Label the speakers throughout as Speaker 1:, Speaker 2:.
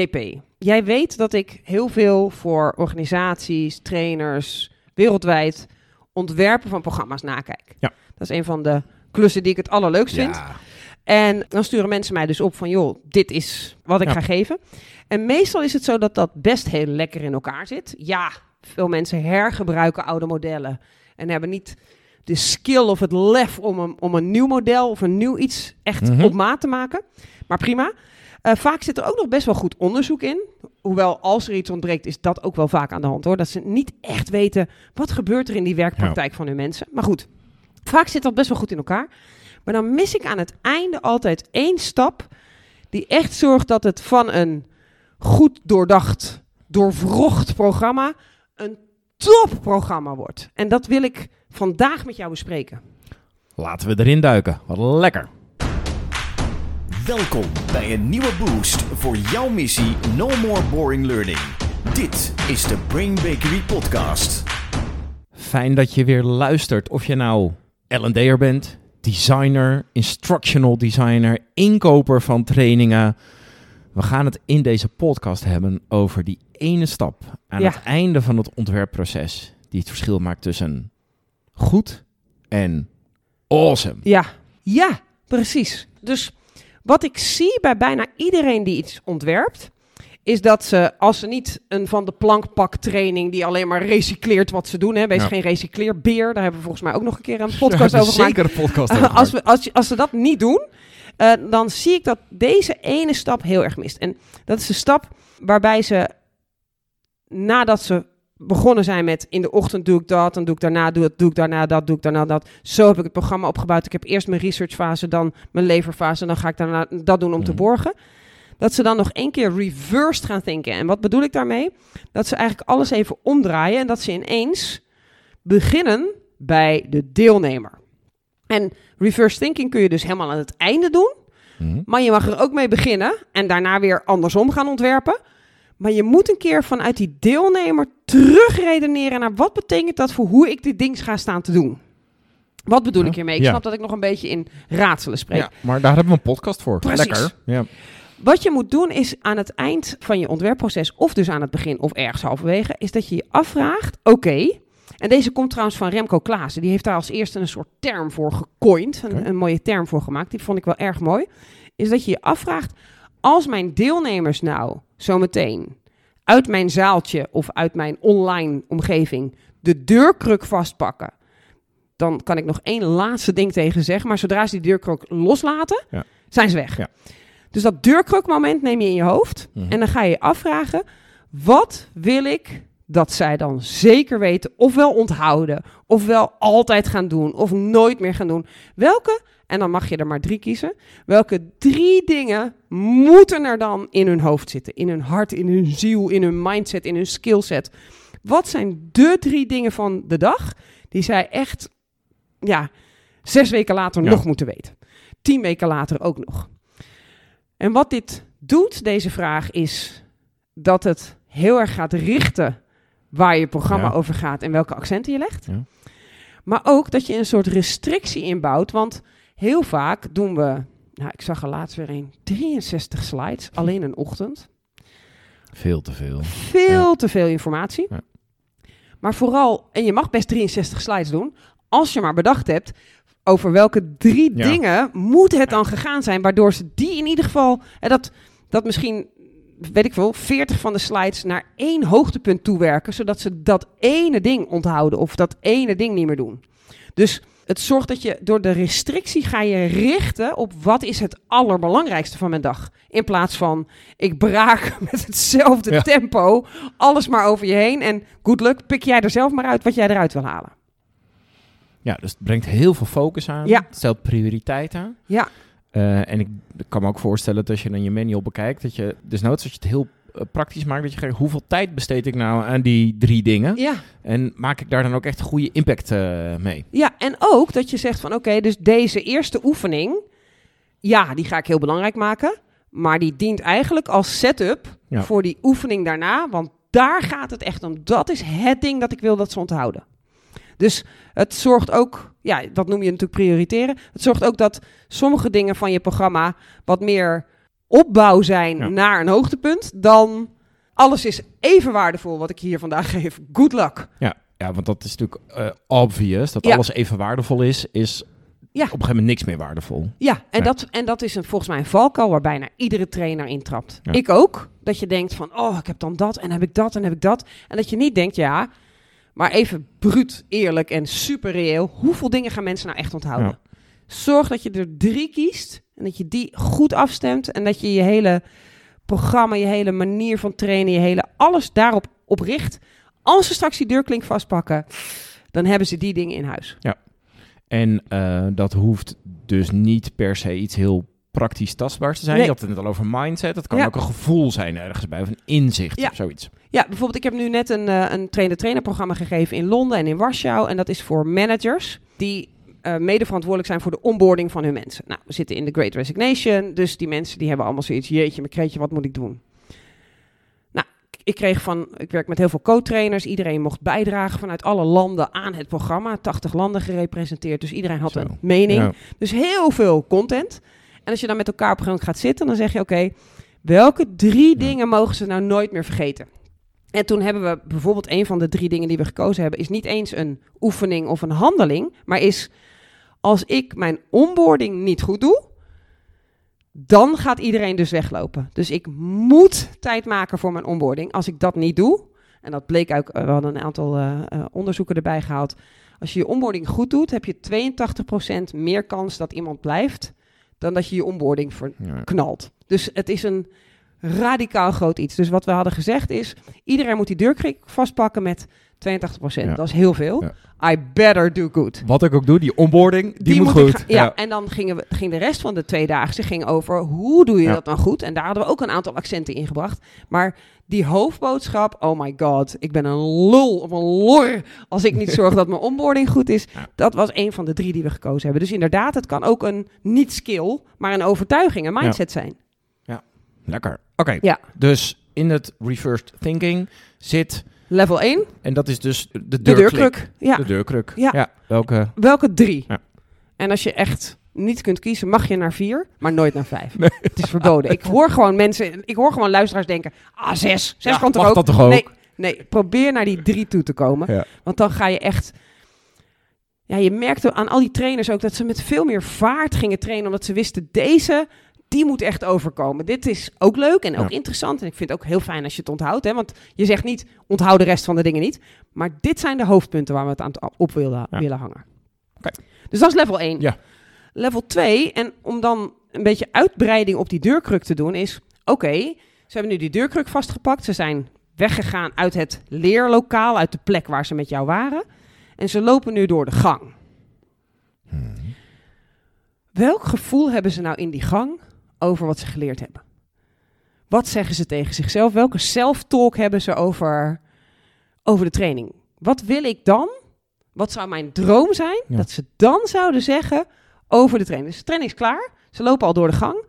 Speaker 1: JP, jij weet dat ik heel veel voor organisaties, trainers, wereldwijd ontwerpen van programma's nakijk.
Speaker 2: Ja.
Speaker 1: Dat is een van de klussen die ik het allerleukst vind.
Speaker 2: Ja.
Speaker 1: En dan sturen mensen mij dus op van, joh, dit is wat ik
Speaker 2: Ja.
Speaker 1: ga geven. En meestal is het zo dat dat best heel lekker in elkaar zit. Ja, veel mensen hergebruiken oude modellen en hebben niet de skill of het lef om een, om een nieuw model of een nieuw iets echt
Speaker 2: Mhm.
Speaker 1: op maat te maken. Maar prima. Eh, vaak zit er ook nog best wel goed onderzoek in. Hoewel als er iets ontbreekt, is dat ook wel vaak aan de hand hoor. Dat ze niet echt weten wat gebeurt er in die werkpraktijk van hun mensen. Maar goed, vaak zit dat best wel goed in elkaar. Maar dan mis ik aan het einde altijd één stap die echt zorgt dat het van een goed doordacht, doorvrocht programma een topprogramma wordt. En dat wil ik vandaag met jou bespreken.
Speaker 2: Laten we erin duiken. Wat lekker.
Speaker 3: Welkom bij een nieuwe boost voor jouw missie No More Boring Learning. Dit is de Brain Bakery Podcast.
Speaker 2: Fijn dat je weer luistert. Of je nou L&D'er bent, designer, instructional designer, inkoper van trainingen. We gaan het in deze podcast hebben over die ene stap aan
Speaker 1: Ja.
Speaker 2: het einde van het ontwerpproces die het verschil maakt tussen goed en awesome.
Speaker 1: Ja, ja, precies. Dus wat ik zie bij bijna iedereen die iets ontwerpt, is dat ze, als ze niet een van de plankpak training die alleen maar recycleert wat ze doen, hè, wees
Speaker 2: Ja.
Speaker 1: geen recycleerbeer, daar hebben we volgens mij ook nog een keer een podcast over gemaakt.
Speaker 2: Zeker een podcast over
Speaker 1: als, we, als, als ze dat niet doen, eh, dan zie ik dat deze ene stap heel erg mist. En dat is de stap waarbij ze, nadat ze begonnen zijn met in de ochtend doe ik dat, dan doe ik daarna doe, ik daarna dat, doe ik daarna dat. Zo heb ik het programma opgebouwd. Ik heb eerst mijn researchfase, dan mijn leverfase, en dan ga ik daarna dat doen om te
Speaker 2: Mhm.
Speaker 1: borgen. Dat ze dan nog één keer reversed gaan denken. En wat bedoel ik daarmee? Dat ze eigenlijk alles even omdraaien en dat ze ineens beginnen bij de deelnemer. En reverse thinking kun je dus helemaal aan het einde doen.
Speaker 2: Mhm.
Speaker 1: Maar je mag er ook mee beginnen en daarna weer andersom gaan ontwerpen. Maar je moet een keer vanuit die deelnemer terugredeneren naar wat betekent dat voor hoe ik dit ding ga staan te doen. Wat bedoel
Speaker 2: Ja.
Speaker 1: ik hiermee? Ik
Speaker 2: Ja.
Speaker 1: snap dat ik nog een beetje in raadselen spreek.
Speaker 2: Ja, maar daar hebben we een podcast voor.
Speaker 1: Precies.
Speaker 2: Lekker. Ja.
Speaker 1: Wat je moet doen is aan het eind van je ontwerpproces, of dus aan het begin of ergens halverwege, is dat je je afvraagt: oké. en deze komt trouwens van Remco Klaassen. Die heeft daar als eerste een soort term voor gecoind. Een mooie term voor gemaakt. Die vond ik wel erg mooi. Is dat je je afvraagt: als mijn deelnemers nou zometeen uit mijn zaaltje of uit mijn online omgeving de deurkruk vastpakken. Dan kan ik nog één laatste ding tegen zeggen. Maar zodra ze die deurkruk loslaten,
Speaker 2: Ja.
Speaker 1: zijn ze weg.
Speaker 2: Ja.
Speaker 1: Dus dat deurkrukmoment neem je in je hoofd.
Speaker 2: Mhm.
Speaker 1: En dan ga je je afvragen: wat wil ik dat zij dan zeker weten, ofwel onthouden, ofwel altijd gaan doen, of nooit meer gaan doen? Welke, en dan mag je er maar drie kiezen, welke drie dingen moeten er dan in hun hoofd zitten? In hun hart, in hun ziel, in hun mindset, in hun skillset? Wat zijn de drie dingen van de dag die zij echt, ja, zes weken later
Speaker 2: Ja.
Speaker 1: nog moeten weten? Tien weken later ook nog. En wat dit doet, deze vraag, is dat het heel erg gaat richten waar je programma
Speaker 2: Ja.
Speaker 1: over gaat en welke accenten je legt.
Speaker 2: Ja.
Speaker 1: Maar ook dat je een soort restrictie inbouwt, want heel vaak doen we, nou ik zag er laatst weer een, 63 slides, alleen een ochtend.
Speaker 2: Veel te veel.
Speaker 1: Veel te veel informatie.
Speaker 2: Ja.
Speaker 1: Maar vooral, en je mag best 63 slides doen, als je maar bedacht hebt over welke drie
Speaker 2: Ja.
Speaker 1: dingen moet het dan gegaan zijn, waardoor ze die in ieder geval, en dat, dat misschien, weet ik veel, 40 van de slides naar één hoogtepunt toewerken, zodat ze dat ene ding onthouden of dat ene ding niet meer doen. Dus het zorgt dat je door de restrictie ga je richten op wat is het allerbelangrijkste van mijn dag. In plaats van ik braak met hetzelfde
Speaker 2: Ja.
Speaker 1: tempo alles maar over je heen en good luck, pik jij er zelf maar uit wat jij eruit wil halen.
Speaker 2: Ja, dus het brengt heel veel focus aan.
Speaker 1: Ja.
Speaker 2: Het stelt prioriteit aan.
Speaker 1: Ja,
Speaker 2: Eh, en ik kan me ook voorstellen dat als je dan je manual bekijkt, dat je dus nooit als je het heel praktisch maakt, dat je kijkt hoeveel tijd besteed ik nou aan die drie dingen
Speaker 1: ja.
Speaker 2: en maak ik daar dan ook echt goede impact eh, mee.
Speaker 1: Ja, en ook dat je zegt van oké, dus deze eerste oefening, ja, die ga ik heel belangrijk maken. Maar die dient eigenlijk als setup
Speaker 2: Ja.
Speaker 1: voor die oefening daarna. Want daar gaat het echt om. Dat is het ding dat ik wil dat ze onthouden. Dus het zorgt ook, ja, dat noem je natuurlijk prioriteren. Het zorgt ook dat sommige dingen van je programma wat meer opbouw zijn
Speaker 2: Ja.
Speaker 1: naar een hoogtepunt, dan alles is even waardevol wat ik hier vandaag geef. Good luck.
Speaker 2: Ja, ja want dat is natuurlijk eh, obvious. Dat
Speaker 1: Ja.
Speaker 2: alles even waardevol is, is
Speaker 1: Ja.
Speaker 2: op een gegeven moment niks meer waardevol.
Speaker 1: Ja, en. Dat, en dat is een, volgens mij een valkuil waar bijna iedere trainer intrapt. Ik ook. Dat je denkt van, oh, ik heb dan dat en heb ik dat en heb ik dat. En dat je niet denkt, ja, maar even bruut, eerlijk en super reëel. Hoeveel dingen gaan mensen nou echt onthouden? Zorg dat je er drie kiest en dat je die goed afstemt. En dat je je hele programma, je hele manier van trainen, je hele alles daarop op richt. Als ze straks die deurklink vastpakken, dan hebben ze die dingen in huis.
Speaker 2: En eh, dat hoeft dus niet per se iets heel praktisch tastbaars te zijn.
Speaker 1: Nee.
Speaker 2: Je had het net al over mindset. Dat kan
Speaker 1: Ja.
Speaker 2: ook een gevoel zijn ergens bij, of een inzicht
Speaker 1: Ja.
Speaker 2: of zoiets.
Speaker 1: Ja, bijvoorbeeld, ik heb nu net een, eh, een trainer-trainer programma gegeven in Londen en in Warschau. En dat is voor managers die eh, mede verantwoordelijk zijn voor de onboarding van hun mensen. Nou, we zitten in de Great Resignation, dus die mensen die hebben allemaal zoiets, jeetje, mijn kreetje, wat moet ik doen? Nou, ik- kreeg van, ik werk met heel veel co-trainers, iedereen mocht bijdragen vanuit alle landen aan het programma. 80 landen gerepresenteerd, dus iedereen had
Speaker 2: Zo.
Speaker 1: een mening.
Speaker 2: Ja.
Speaker 1: Dus heel veel content. En als je dan met elkaar op moment gaat zitten, dan zeg je: Oké, welke drie
Speaker 2: Ja.
Speaker 1: dingen mogen ze nou nooit meer vergeten? En toen hebben we bijvoorbeeld een van de drie dingen die we gekozen hebben, is niet eens een oefening of een handeling, maar is als ik mijn onboarding niet goed doe, dan gaat iedereen dus weglopen. Dus ik moet tijd maken voor mijn onboarding. Als ik dat niet doe, en dat bleek ook, eh, we hadden een aantal eh, eh, onderzoeken erbij gehaald. Als je je onboarding goed doet, heb je 82% meer kans dat iemand blijft dan dat je je onboarding
Speaker 2: Ja.
Speaker 1: verknalt. Dus het is een radicaal groot iets. Dus wat we hadden gezegd is, iedereen moet die deurkrik vastpakken met 82%.
Speaker 2: Ja.
Speaker 1: Dat is heel veel.
Speaker 2: Ja.
Speaker 1: I better do good.
Speaker 2: Wat ik ook doe, die onboarding, die, moet,
Speaker 1: ik
Speaker 2: goed.
Speaker 1: ja, en dan gingen we, ging de rest van de tweedaagse ging over hoe doe je
Speaker 2: Ja.
Speaker 1: dat dan goed? En daar hadden we ook een aantal accenten in gebracht. Maar die hoofdboodschap, oh my god, ik ben een lul of een lor als ik niet zorg dat mijn onboarding goed is.
Speaker 2: Ja.
Speaker 1: Dat was een van de drie die we gekozen hebben. Dus inderdaad, het kan ook een niet-skill, maar een overtuiging, een mindset zijn.
Speaker 2: Lekker. Oké,
Speaker 1: Ja.
Speaker 2: dus in het reversed thinking zit,
Speaker 1: Level 1,
Speaker 2: en dat is dus de
Speaker 1: de
Speaker 2: deurkruk.
Speaker 1: Ja.
Speaker 2: De deurkruk.
Speaker 1: Ja.
Speaker 2: welke?
Speaker 1: Welke drie?
Speaker 2: Ja.
Speaker 1: En als je echt niet kunt kiezen, mag je naar vier, maar nooit naar vijf. Het is verboden. Ik hoor gewoon mensen, ik hoor gewoon luisteraars denken, ah zes, zes
Speaker 2: Ja,
Speaker 1: kan toch ook?
Speaker 2: dat toch ook?
Speaker 1: Nee, nee, probeer naar die drie toe te komen.
Speaker 2: Ja.
Speaker 1: Want dan ga je echt... Ja, je merkte aan al die trainers ook dat ze met veel meer vaart gingen trainen, omdat ze wisten, deze, die moet echt overkomen. Dit is ook leuk en ook
Speaker 2: Ja.
Speaker 1: interessant. En ik vind het ook heel fijn als je het onthoudt, hè? want je zegt niet, onthoud de rest van de dingen niet. Maar dit zijn de hoofdpunten waar we het aan het op willen,
Speaker 2: Ja.
Speaker 1: willen hangen.
Speaker 2: Oké.
Speaker 1: Dus dat is level 1.
Speaker 2: Ja.
Speaker 1: Level 2, en om dan een beetje uitbreiding op die deurkruk te doen, is: oké, ze hebben nu die deurkruk vastgepakt. Ze zijn weggegaan uit het leerlokaal, uit de plek waar ze met jou waren. En ze lopen nu door de gang. Welk gevoel hebben ze nou in die gang over wat ze geleerd hebben? Wat zeggen ze tegen zichzelf? Welke self-talk hebben ze over, over de training? Wat wil ik dan? Wat zou mijn droom zijn?
Speaker 2: Ja.
Speaker 1: Dat ze dan zouden zeggen over de training. Dus de training is klaar. Ze lopen al door de gang.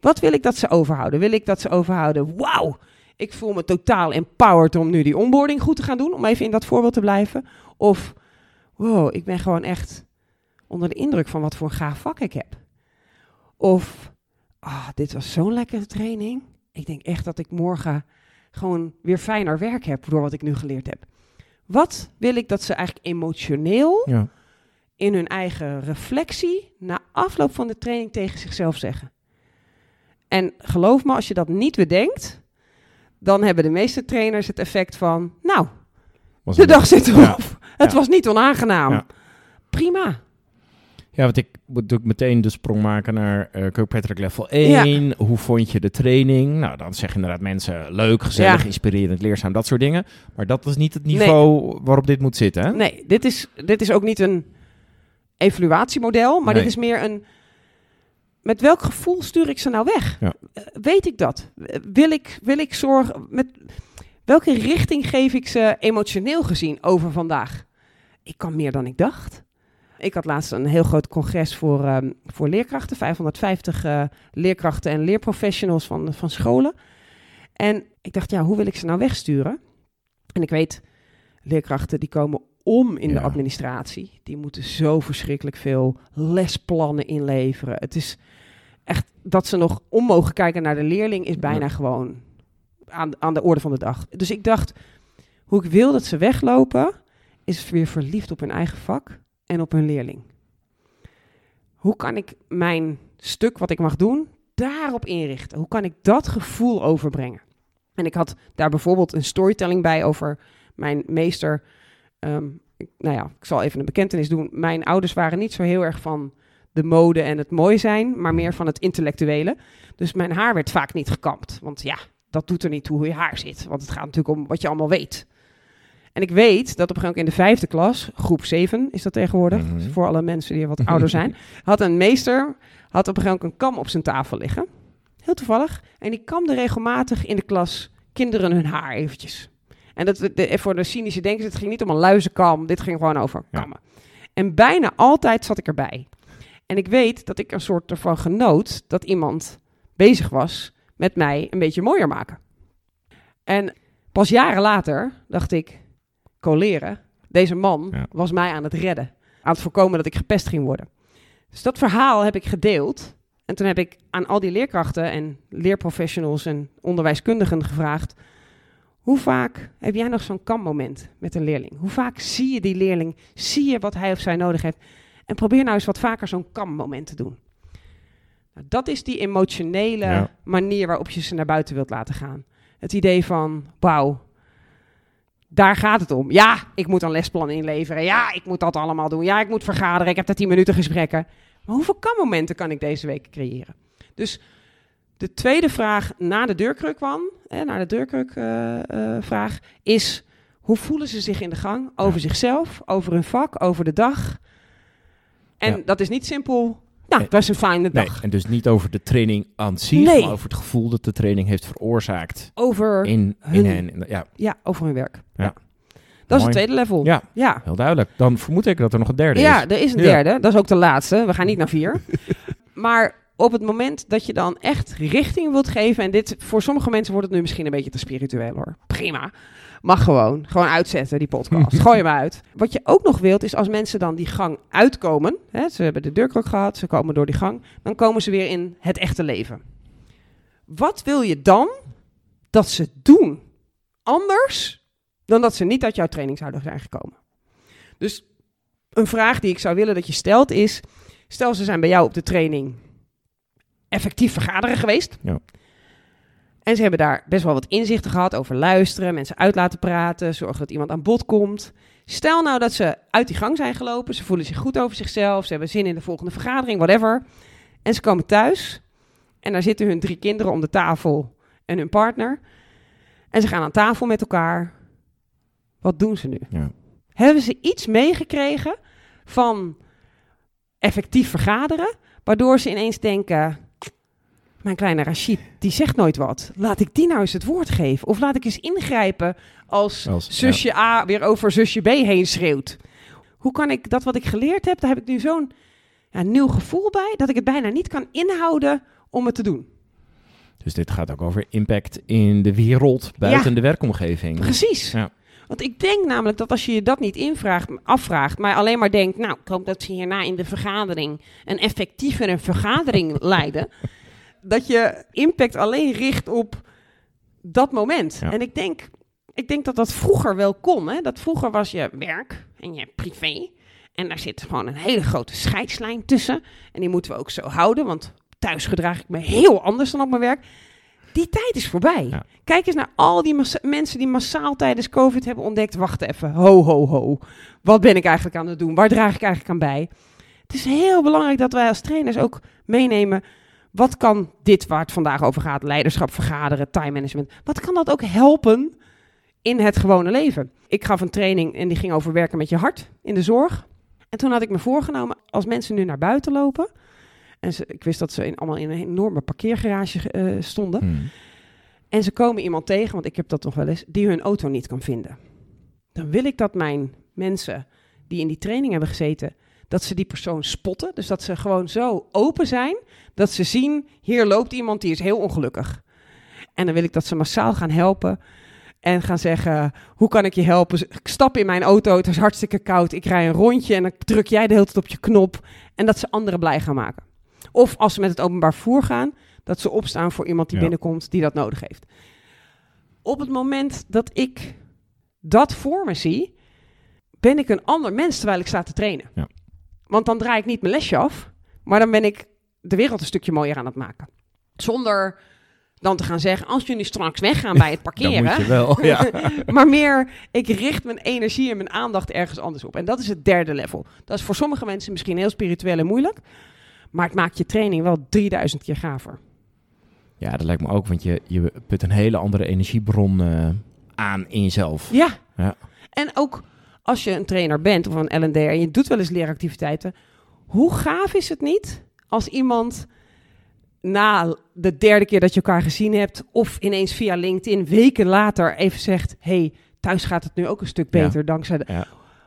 Speaker 1: Wat wil ik dat ze overhouden? Wil ik dat ze overhouden? Wauw, ik voel me totaal empowered om nu die onboarding goed te gaan doen. Om even in dat voorbeeld te blijven. Of, wow, ik ben gewoon echt onder de indruk van wat voor een gaaf vak ik heb. Of, ah, dit was zo'n lekkere training. Ik denk echt dat ik morgen gewoon weer fijner werk heb door wat ik nu geleerd heb. Wat wil ik dat ze eigenlijk emotioneel
Speaker 2: Ja.
Speaker 1: in hun eigen reflectie na afloop van de training tegen zichzelf zeggen? En geloof me, als je dat niet bedenkt, dan hebben de meeste trainers het effect van, nou,
Speaker 2: Was
Speaker 1: de dag zit erop.
Speaker 2: Ja.
Speaker 1: Het
Speaker 2: Ja.
Speaker 1: was niet onaangenaam. Prima.
Speaker 2: Ja, want ik moet natuurlijk meteen de sprong maken naar uh, Kirkpatrick level 1. Hoe vond je de training? Nou, dan zeggen inderdaad mensen leuk, gezellig,
Speaker 1: Ja.
Speaker 2: inspirerend, leerzaam, dat soort dingen. Maar dat is niet het niveau waarop dit moet zitten, hè?
Speaker 1: Nee, dit is, dit is ook niet een evaluatiemodel, maar
Speaker 2: Nee.
Speaker 1: dit is meer een... Met welk gevoel stuur ik ze nou weg?
Speaker 2: Ja.
Speaker 1: Eh, Weet ik dat? Wil ik, wil ik zorgen... Met welke richting geef ik ze emotioneel gezien over vandaag? Ik kan meer dan ik dacht. Ik had laatst een heel groot congres voor, ehm, voor leerkrachten. 550 eh, leerkrachten en leerprofessionals van, van scholen. En ik dacht, ja, hoe wil ik ze nou wegsturen? En ik weet, leerkrachten die komen om in
Speaker 2: Ja.
Speaker 1: de administratie. Die moeten zo verschrikkelijk veel lesplannen inleveren. Het is, echt dat ze nog om mogen kijken naar de leerling is bijna gewoon aan, aan de orde van de dag. Dus ik dacht, hoe ik wil dat ze weglopen, is weer verliefd op hun eigen vak en op hun leerling. Hoe kan ik mijn stuk wat ik mag doen, daarop inrichten? Hoe kan ik dat gevoel overbrengen? En ik had daar bijvoorbeeld een storytelling bij over mijn meester. Ehm, ik, nou ja, ik zal even een bekentenis doen. Mijn ouders waren niet zo heel erg van de mode en het mooi zijn, maar meer van het intellectuele. Dus mijn haar werd vaak niet gekamd. Want ja, dat doet er niet toe hoe je haar zit. Want het gaat natuurlijk om wat je allemaal weet. En ik weet dat op een gegeven moment in de vijfde klas, groep 7 is dat tegenwoordig,
Speaker 2: Mhm.
Speaker 1: voor alle mensen die wat ouder zijn, had een meester had op een gegeven moment een kam op zijn tafel liggen. Heel toevallig. En die kamde regelmatig in de klas kinderen hun haar eventjes. En dat, de, voor de cynische denkers, het ging niet om een luizenkam, dit ging gewoon over
Speaker 2: Ja.
Speaker 1: kammen. En bijna altijd zat ik erbij. En ik weet dat ik een soort ervan genoot dat iemand bezig was met mij een beetje mooier maken. En pas jaren later dacht ik, coleren, deze man
Speaker 2: Ja.
Speaker 1: was mij aan het redden. Aan het voorkomen dat ik gepest ging worden. Dus dat verhaal heb ik gedeeld. En toen heb ik aan al die leerkrachten en leerprofessionals en onderwijskundigen gevraagd... Hoe vaak heb jij nog zo'n kammoment met een leerling? Hoe vaak zie je die leerling? Zie je wat hij of zij nodig heeft? En probeer nou eens wat vaker zo'n kammoment te doen. Nou, dat is die emotionele
Speaker 2: Ja.
Speaker 1: manier waarop je ze naar buiten wilt laten gaan. Het idee van, wauw, daar gaat het om. Ja, ik moet een lesplan inleveren. Ja, ik moet dat allemaal doen. Ja, ik moet vergaderen. Ik heb daar 10 minuten gesprekken. Maar hoeveel kammomenten kan ik deze week creëren? Dus de tweede vraag na de deurkruk kwam, hè, naar de deurkruk eh, eh, vraag, is hoe voelen ze zich in de gang over
Speaker 2: Ja.
Speaker 1: zichzelf, over hun vak, over de dag? En
Speaker 2: Ja.
Speaker 1: dat is niet simpel, nou, het was een fijne
Speaker 2: Nee,
Speaker 1: dag.
Speaker 2: en dus niet over de training aan zich,
Speaker 1: Nee.
Speaker 2: maar over het gevoel dat de training heeft veroorzaakt
Speaker 1: Over,
Speaker 2: in, in
Speaker 1: hun-
Speaker 2: hen. Ja,
Speaker 1: ja, over hun werk.
Speaker 2: Ja.
Speaker 1: Ja. Dat is het tweede level.
Speaker 2: ja,
Speaker 1: ja.
Speaker 2: heel duidelijk. Dan vermoed ik dat er nog een derde
Speaker 1: Ja,
Speaker 2: is.
Speaker 1: er is een
Speaker 2: Ja.
Speaker 1: derde. Dat is ook de laatste. We gaan niet naar vier. maar op het moment dat je dan echt richting wilt geven... en dit voor sommige mensen wordt het nu misschien een beetje te spiritueel hoor. Prima. Mag gewoon. Gewoon uitzetten, die podcast. Gooi hem uit. Wat je ook nog wilt, is als mensen dan die gang uitkomen... Hè, ze hebben de deurkruk gehad, ze komen door die gang... dan komen ze weer in het echte leven. Wat wil je dan dat ze doen? Anders dan dat ze niet uit jouw training zouden zijn gekomen. Dus een vraag die ik zou willen dat je stelt is... Stel, ze zijn bij jou op de training effectief vergaderen geweest.
Speaker 2: Ja.
Speaker 1: En ze hebben daar best wel wat inzichten gehad over luisteren, mensen uit laten praten, zorgen dat iemand aan bod komt. Stel nou dat ze uit die gang zijn gelopen, ze voelen zich goed over zichzelf, ze hebben zin in de volgende vergadering, whatever. En ze komen thuis en daar zitten hun drie kinderen om de tafel en hun partner. En ze gaan aan tafel met elkaar. Wat doen ze nu?
Speaker 2: Ja.
Speaker 1: Hebben ze iets meegekregen van effectief vergaderen, waardoor ze ineens denken: mijn kleine Rashid, die zegt nooit wat. Laat ik die nou eens het woord geven. Of laat ik eens ingrijpen als,
Speaker 2: Als-
Speaker 1: zusje A weer over zusje B heen schreeuwt. Hoe kan ik dat wat ik geleerd heb, daar heb ik nu zo'n ja, nieuw gevoel bij, dat ik het bijna niet kan inhouden om het te doen.
Speaker 2: Dus dit gaat ook over impact in de wereld buiten de werkomgeving.
Speaker 1: Precies.
Speaker 2: Ja.
Speaker 1: Want ik denk namelijk dat als je je dat niet invraagt, afvraagt, maar alleen maar denkt, nou, ik hoop dat ze hierna in de vergadering een effectievere vergadering leiden, dat je impact alleen richt op dat moment.
Speaker 2: Ja.
Speaker 1: En ik denk, ik denk dat dat vroeger wel kon. Hè? Dat vroeger was je werk en je privé. En daar zit gewoon een hele grote scheidslijn tussen. En die moeten we ook zo houden, want thuis gedraag ik me heel anders dan op mijn werk. Die tijd is voorbij.
Speaker 2: Ja.
Speaker 1: Kijk eens naar al die mensen die massaal tijdens COVID hebben ontdekt. Wacht even, ho, ho, ho. Wat ben ik eigenlijk aan het doen? Waar draag ik eigenlijk aan bij? Het is heel belangrijk dat wij als trainers ook meenemen. Wat kan dit waar het vandaag over gaat, leiderschap, vergaderen, time management, wat kan dat ook helpen in het gewone leven? Ik gaf een training en die ging over werken met je hart in de zorg. En toen had ik me voorgenomen, als mensen nu naar buiten lopen, en ze, ik wist dat ze in, allemaal in een enorme parkeergarage eh, stonden,
Speaker 2: Hmm.
Speaker 1: en ze komen iemand tegen, want ik heb dat nog wel eens, die hun auto niet kan vinden. Dan wil ik dat mijn mensen die in die training hebben gezeten, dat ze die persoon spotten. Dus dat ze gewoon zo open zijn, dat ze zien, hier loopt iemand die is heel ongelukkig. En dan wil ik dat ze massaal gaan helpen en gaan zeggen, hoe kan ik je helpen? Ik stap in mijn auto, het is hartstikke koud, ik rij een rondje en dan druk jij de hele tijd op je knop. En dat ze anderen blij gaan maken. Of als ze met het openbaar vervoer gaan, dat ze opstaan voor iemand die
Speaker 2: Ja.
Speaker 1: binnenkomt die dat nodig heeft. Op het moment dat ik dat voor me zie, ben ik een ander mens terwijl ik sta te trainen.
Speaker 2: Ja.
Speaker 1: Want dan draai ik niet mijn lesje af, maar dan ben ik de wereld een stukje mooier aan het maken. Zonder dan te gaan zeggen, als jullie straks weggaan bij het parkeren,
Speaker 2: moet je wel. Ja.
Speaker 1: maar meer, ik richt mijn energie en mijn aandacht ergens anders op. En dat is het derde level. Dat is voor sommige mensen misschien heel spiritueel en moeilijk. Maar het maakt je training wel 3000 keer gaver.
Speaker 2: ja, dat lijkt me ook, want je, je put een hele andere energiebron eh, aan in jezelf.
Speaker 1: Ja.
Speaker 2: Ja.
Speaker 1: En ook als je een trainer bent of een L&D en je doet wel eens leeractiviteiten. Hoe gaaf is het niet als iemand na de derde keer dat je elkaar gezien hebt... of ineens via LinkedIn weken later even zegt... hey, thuis gaat het nu ook een stuk
Speaker 2: Ja.
Speaker 1: beter dankzij de...
Speaker 2: Ja.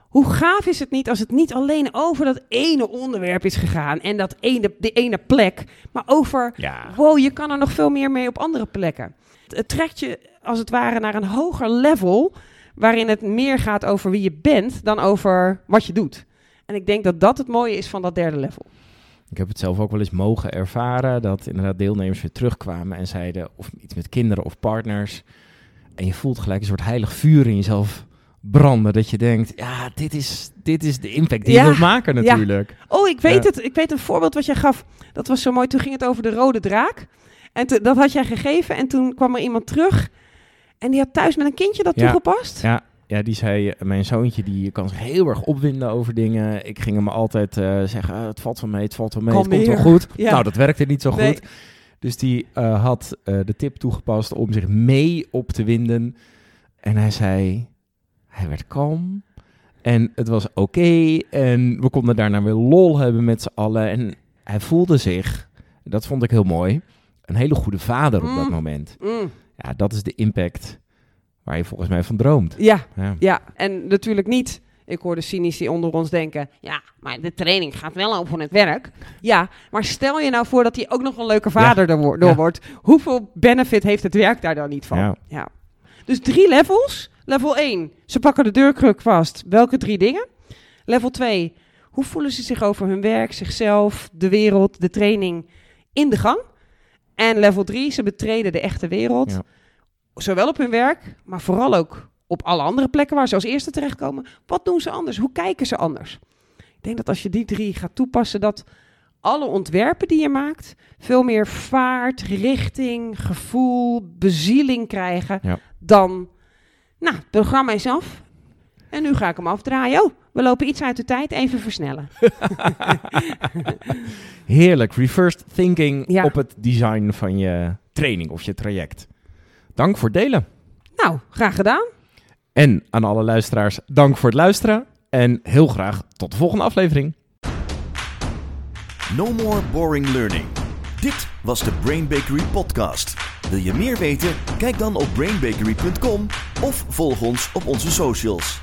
Speaker 1: Hoe gaaf is het niet als het niet alleen over dat ene onderwerp is gegaan... en dat ene, die ene plek, maar over...
Speaker 2: Ja.
Speaker 1: Wow, je kan er nog veel meer mee op andere plekken. Het trekt je als het ware naar een hoger level, waarin het meer gaat over wie je bent dan over wat je doet. En ik denk dat dat het mooie is van dat derde level.
Speaker 2: Ik heb het zelf ook wel eens mogen ervaren dat inderdaad deelnemers weer terugkwamen en zeiden of iets met kinderen of partners. En je voelt gelijk een soort heilig vuur in jezelf branden. Dat je denkt, ja, dit is, dit is de impact die
Speaker 1: Ja,
Speaker 2: je wilt maken
Speaker 1: ja.
Speaker 2: natuurlijk.
Speaker 1: Oh, ik weet
Speaker 2: Ja.
Speaker 1: het. Ik weet een voorbeeld wat jij gaf. Dat was zo mooi. Toen ging het over de rode draak. En te- dat had jij gegeven. En toen kwam er iemand terug. En die had thuis met een kindje dat
Speaker 2: Ja.
Speaker 1: toegepast.
Speaker 2: Ja, ja, die zei, eh, mijn zoontje die kan zich heel erg opwinden over dingen. Ik ging hem altijd eh, zeggen, ah, het valt wel mee, het valt wel mee, het komt wel goed.
Speaker 1: Ja.
Speaker 2: Nou, dat werkte niet zo
Speaker 1: Nee.
Speaker 2: goed. Dus die eh, had de tip toegepast om zich mee op te winden. En hij zei, hij werd kalm. En het was oké. en we konden daarna weer lol hebben met z'n allen. En hij voelde zich, dat vond ik heel mooi, een hele goede vader op dat
Speaker 1: Mm.
Speaker 2: moment.
Speaker 1: Mm,
Speaker 2: Ja, dat is de impact waar je volgens mij van droomt.
Speaker 1: ja,
Speaker 2: Ja.
Speaker 1: ja. En natuurlijk niet. Ik hoor de cynici onder ons denken: ja, maar de training gaat wel over het werk. Ja, maar stel je nou voor dat hij ook nog een leuke vader door, door
Speaker 2: Ja.
Speaker 1: wordt. Hoeveel benefit heeft het werk daar dan niet van?
Speaker 2: Ja.
Speaker 1: Dus drie levels. Level 1, ze pakken de deurkruk vast. Welke drie dingen? Level 2, hoe voelen ze zich over hun werk, zichzelf, de wereld, de training in de gang? En level 3, ze betreden de echte wereld.
Speaker 2: Ja.
Speaker 1: Zowel op hun werk, maar vooral ook op alle andere plekken waar ze als eerste terechtkomen. Wat doen ze anders? Hoe kijken ze anders? Ik denk dat als je die drie gaat toepassen, dat alle ontwerpen die je maakt veel meer vaart, richting, gevoel, bezieling krijgen
Speaker 2: Ja.
Speaker 1: dan, nou, het programma is af. En nu ga ik hem afdraaien. Oh, we lopen iets uit de tijd. Even versnellen.
Speaker 2: Heerlijk, reversed thinking
Speaker 1: Ja.
Speaker 2: op het design van je training of je traject. Dank voor het delen.
Speaker 1: Nou, graag gedaan.
Speaker 2: En aan alle luisteraars, dank voor het luisteren. En heel graag tot de volgende aflevering.
Speaker 3: No more boring learning. Dit was de Brain Bakery podcast. Wil je meer weten? Kijk dan op brainbakery.com of volg ons op onze socials.